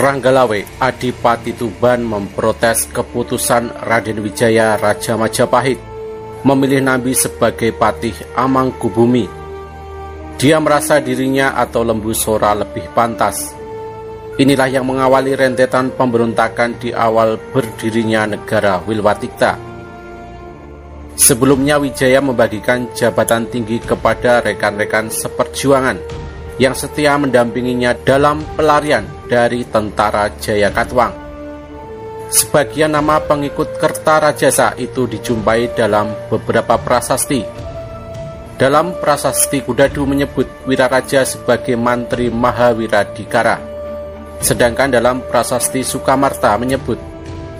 Ranggalawe Adipati Tuban memprotes keputusan Raden Wijaya Raja Majapahit memilih Nabi sebagai patih Amangkubumi. Dia merasa dirinya atau lembu sora lebih pantas. Inilah yang mengawali rentetan pemberontakan di awal berdirinya negara Wilwatikta. Sebelumnya Wijaya membagikan jabatan tinggi kepada rekan-rekan seperjuangan yang setia mendampinginya dalam pelarian dari tentara Jaya Katwang. Sebagian nama pengikut Kertarajasa itu dijumpai dalam beberapa prasasti. Dalam prasasti Kudadu menyebut Wiraraja sebagai Mantri Mahawiradikara. Sedangkan dalam prasasti Sukamarta menyebut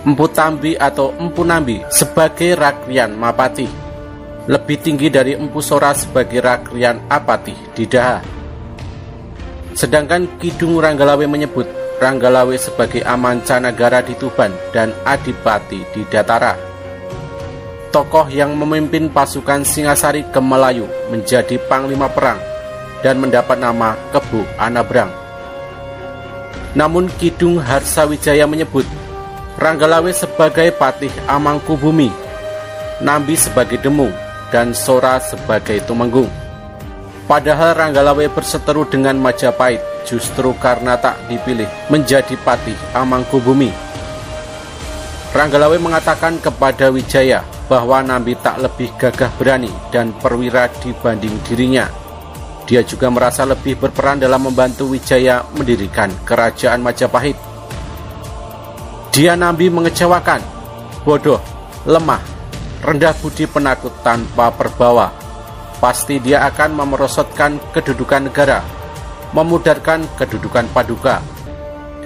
Empu Tambi atau Empu Nambi sebagai Rakrian Mapati. Lebih tinggi dari Empu Sora sebagai Rakrian Apati di Daha. Sedangkan Kidung Ranggalawe menyebut Ranggalawe sebagai amancanagara di Tuban dan Adipati di Datara. Tokoh yang memimpin pasukan Singasari ke Melayu menjadi panglima perang dan mendapat nama Kebu Anabrang. Namun Kidung Harsawijaya menyebut Ranggalawe sebagai patih Amangkubumi, Nambi sebagai Demung, dan Sora sebagai Tumenggung. Padahal Ranggalawe berseteru dengan Majapahit justru karena tak dipilih menjadi patih Amangkubumi. Ranggalawe mengatakan kepada Wijaya bahwa Nambi tak lebih gagah berani dan perwira dibanding dirinya. Dia juga merasa lebih berperan dalam membantu Wijaya mendirikan kerajaan Majapahit. Dia Nambi mengecewakan, bodoh, lemah, rendah budi penakut tanpa perbawa, pasti dia akan memerosotkan kedudukan negara, memudarkan kedudukan paduka.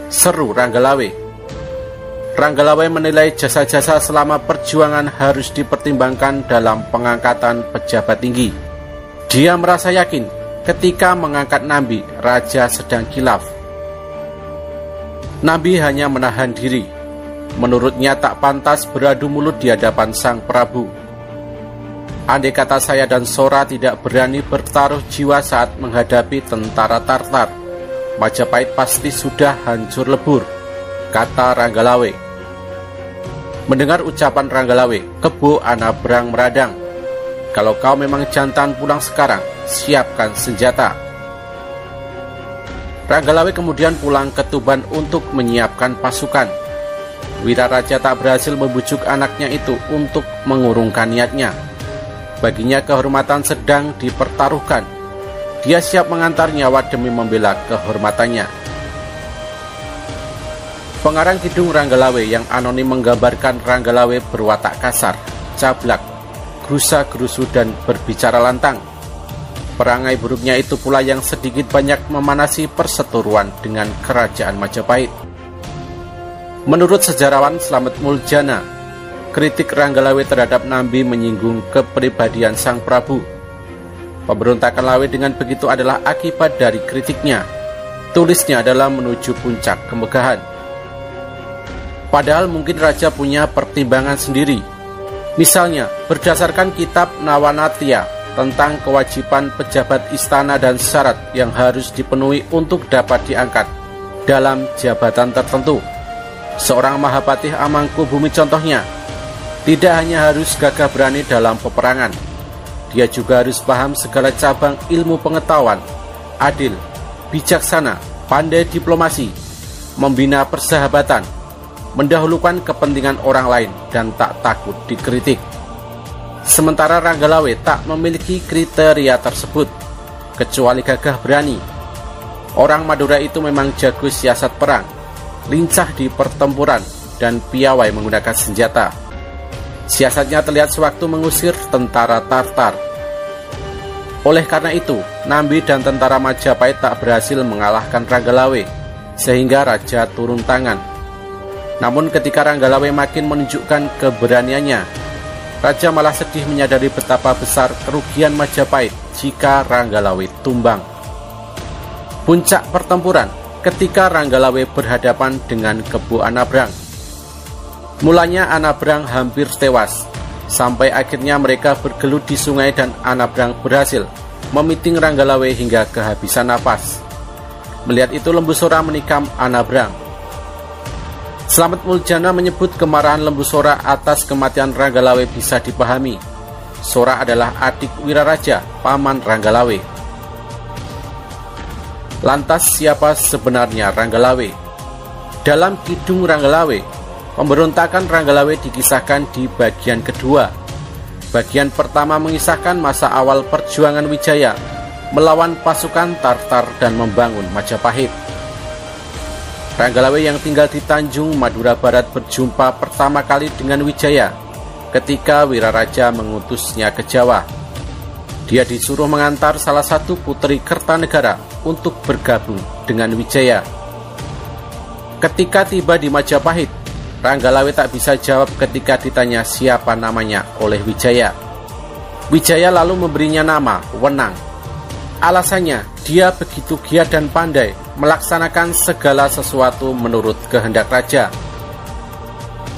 Seru Ranggalawe. Ranggalawe menilai jasa-jasa selama perjuangan harus dipertimbangkan dalam pengangkatan pejabat tinggi. Dia merasa yakin ketika mengangkat Nambi, Raja sedang kilaf. Nabi hanya menahan diri. Menurutnya tak pantas beradu mulut di hadapan Sang Prabu Andai kata saya dan Sora tidak berani bertaruh jiwa saat menghadapi tentara Tartar, Majapahit pasti sudah hancur lebur, kata Ranggalawe. Mendengar ucapan Ranggalawe, kebo Anabrang meradang. Kalau kau memang jantan pulang sekarang, siapkan senjata. Ranggalawe kemudian pulang ke Tuban untuk menyiapkan pasukan. Wiraraja tak berhasil membujuk anaknya itu untuk mengurungkan niatnya Baginya kehormatan sedang dipertaruhkan. Dia siap mengantar nyawa demi membela kehormatannya. Pengarang Kidung Ranggalawe yang anonim menggambarkan Ranggalawe berwatak kasar, cablak, gerusa-gerusu dan berbicara lantang. Perangai buruknya itu pula yang sedikit banyak memanasi perseteruan dengan kerajaan Majapahit. Menurut sejarawan Slamet Muljana, Kritik Ranggalawe terhadap Nambi menyinggung kepribadian Sang Prabu. Pemberontakan Lawe dengan begitu adalah akibat dari kritiknya. Tulisnya adalah menuju puncak kemegahan. Padahal mungkin Raja punya pertimbangan sendiri. Misalnya, berdasarkan kitab Nawanatya tentang kewajiban pejabat istana dan syarat yang harus dipenuhi untuk dapat diangkat dalam jabatan tertentu. Seorang Mahapatih Amangku Bumi contohnya tidak hanya harus gagah berani dalam peperangan, dia juga harus paham segala cabang ilmu pengetahuan, adil, bijaksana, pandai diplomasi, membina persahabatan, mendahulukan kepentingan orang lain, dan tak takut dikritik. Sementara Ranggalawe tak memiliki kriteria tersebut, kecuali gagah berani. Orang Madura itu memang jago siasat perang, lincah di pertempuran, dan piawai menggunakan senjata. Siasatnya terlihat sewaktu mengusir tentara Tartar. Oleh karena itu, Nambi dan tentara Majapahit tak berhasil mengalahkan Ranggalawe, sehingga Raja turun tangan. Namun ketika Ranggalawe makin menunjukkan keberaniannya, Raja malah sedih menyadari betapa besar kerugian Majapahit jika Ranggalawe tumbang. Puncak pertempuran ketika Ranggalawe berhadapan dengan Kebu Anabrang Mulanya Anabrang hampir tewas, sampai akhirnya mereka bergelut di sungai dan Anabrang berhasil memiting Ranggalawe hingga kehabisan nafas. Melihat itu Lembu Sora menikam Anabrang. Selamat Muljana menyebut kemarahan Lembu Sora atas kematian Ranggalawe bisa dipahami. Sora adalah adik Wiraraja, paman Ranggalawe. Lantas siapa sebenarnya Ranggalawe? Dalam Kidung Ranggalawe, pemberontakan Ranggalawe dikisahkan di bagian kedua. Bagian pertama mengisahkan masa awal perjuangan Wijaya melawan pasukan Tartar dan membangun Majapahit. Ranggalawe yang tinggal di Tanjung, Madura Barat berjumpa pertama kali dengan Wijaya ketika Wiraraja mengutusnya ke Jawa. Dia disuruh mengantar salah satu putri Kertanegara untuk bergabung dengan Wijaya. Ketika tiba di Majapahit, Ranggalawe tak bisa jawab ketika ditanya siapa namanya oleh Wijaya. Wijaya lalu memberinya nama Wenang. Alasannya, dia begitu giat dan pandai melaksanakan segala sesuatu menurut kehendak raja.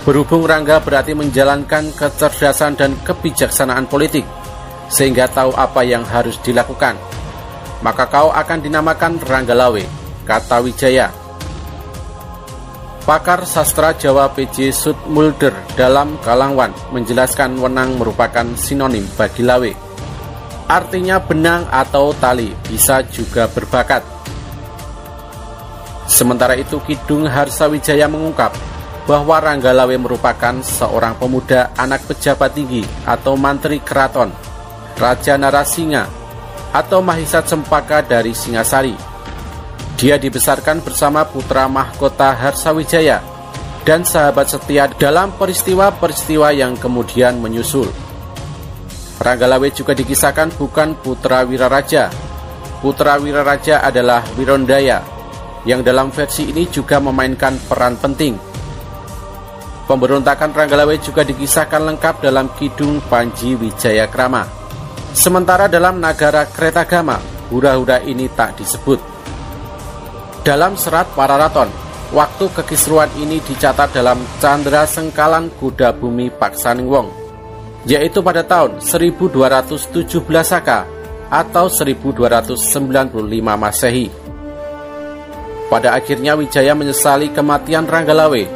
Berhubung Rangga berarti menjalankan kecerdasan dan kebijaksanaan politik, sehingga tahu apa yang harus dilakukan. Maka kau akan dinamakan Ranggalawe, kata Wijaya. Pakar sastra Jawa PJ Sudmulder dalam Kalangwan menjelaskan wenang merupakan sinonim bagi lawe. Artinya benang atau tali bisa juga berbakat. Sementara itu Kidung Harsawijaya mengungkap bahwa Ranggalawe merupakan seorang pemuda anak pejabat tinggi atau mantri keraton, Raja Narasinga, atau Mahisa Cempaka dari Singasari. Dia dibesarkan bersama putra mahkota Harsawijaya dan sahabat setia dalam peristiwa-peristiwa yang kemudian menyusul. Ranggalawe juga dikisahkan bukan putra Wiraraja. Putra Wiraraja adalah Wirondaya yang dalam versi ini juga memainkan peran penting. Pemberontakan Ranggalawe juga dikisahkan lengkap dalam Kidung Panji Wijaya Krama. Sementara dalam Nagara Kretagama, hura-hura ini tak disebut. Dalam serat Pararaton, waktu kekisruan ini dicatat dalam Candra Sengkalan Kuda Bumi Paksaning Wong, yaitu pada tahun 1217 Saka atau 1295 Masehi. Pada akhirnya Wijaya menyesali kematian Ranggalawe.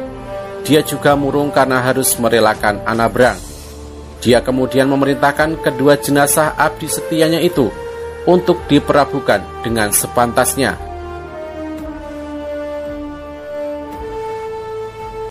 Dia juga murung karena harus merelakan Anabrang. Dia kemudian memerintahkan kedua jenazah abdi setianya itu untuk diperabukan dengan sepantasnya